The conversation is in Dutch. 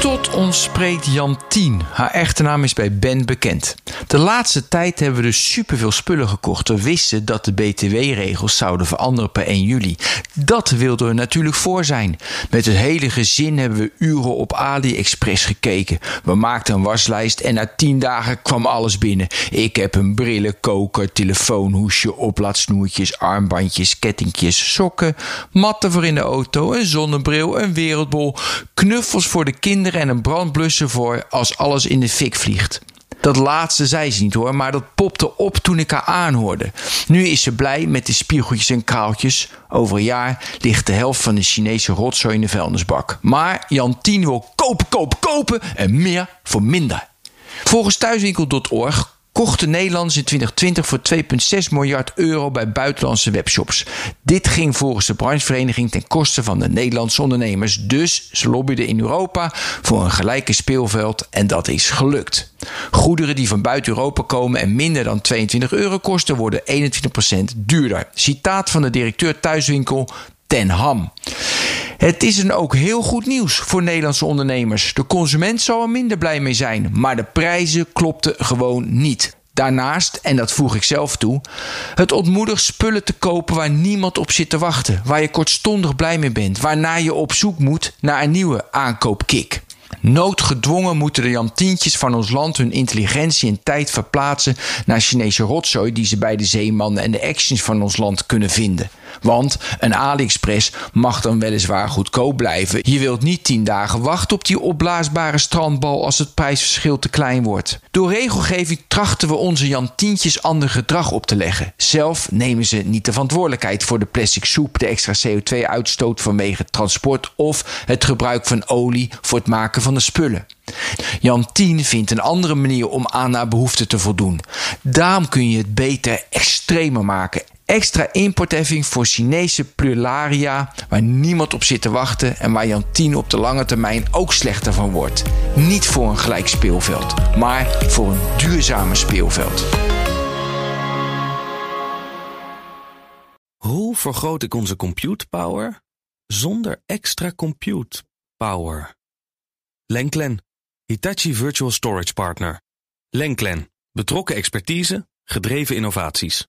Tot ons spreekt Jantien. Haar echte naam is bij Ben bekend. De laatste tijd hebben we dus superveel spullen gekocht. We wisten dat de BTW-regels zouden veranderen per 1 juli. Dat wilden we natuurlijk voor zijn. Met het hele gezin hebben we uren op AliExpress gekeken. We maakten een waslijst en na 10 dagen kwam alles binnen. Ik heb een brillenkoker, telefoonhoesje, oplaadsnoertjes, armbandjes, kettingjes, sokken, matten voor in de auto, een zonnebril, een wereldbol, knuffels voor de kinderen en een brandblusser voor als alles in de fik vliegt. Dat laatste zei ze niet hoor, maar dat popte op toen ik haar aanhoorde. Nu is ze blij met de spiegeltjes en kraaltjes. Over een jaar ligt de helft van de Chinese rotzooi in de vuilnisbak. Maar Jantien wil kopen, kopen, kopen en meer voor minder. Volgens thuiswinkel.org kochten Nederlanders in 2020 voor 2,6 miljard euro bij buitenlandse webshops. Dit ging volgens de branchevereniging ten koste van de Nederlandse ondernemers. Dus ze lobbyden in Europa voor een gelijke speelveld en dat is gelukt. Goederen die van buiten Europa komen en minder dan 22 euro kosten, worden 21% duurder. Citaat van de directeur thuiswinkel Ten Ham. Het is een ook heel goed nieuws voor Nederlandse ondernemers. De consument zal er minder blij mee zijn, maar de prijzen klopten gewoon niet. Daarnaast, en dat voeg ik zelf toe, het ontmoedigt spullen te kopen waar niemand op zit te wachten, waar je kortstondig blij mee bent, waarna je op zoek moet naar een nieuwe aankoopkick. Noodgedwongen moeten de Jantientjes van ons land hun intelligentie en tijd verplaatsen naar Chinese rotzooi die ze bij de zeemannen en de actions van ons land kunnen vinden. Want een AliExpress mag dan weliswaar goedkoop blijven. Je wilt niet tien dagen wachten op die opblaasbare strandbal als het prijsverschil te klein wordt. Door regelgeving trachten we onze Jantientjes ander gedrag op te leggen. Zelf nemen ze niet de verantwoordelijkheid voor de plastic soep, de extra CO2-uitstoot vanwege transport of het gebruik van olie voor het maken van de spullen. Jantien vindt een andere manier om aan haar behoeften te voldoen. Daarom kun je het beter extremer maken Extra importheffing voor Chinese pluraria waar niemand op zit te wachten en waar Jantien op de lange termijn ook slechter van wordt. Niet voor een gelijk speelveld, maar voor een duurzame speelveld. Hoe vergroot ik onze compute power zonder extra compute power? Lenklen, Hitachi Virtual Storage Partner. Lenklen, betrokken expertise, gedreven innovaties.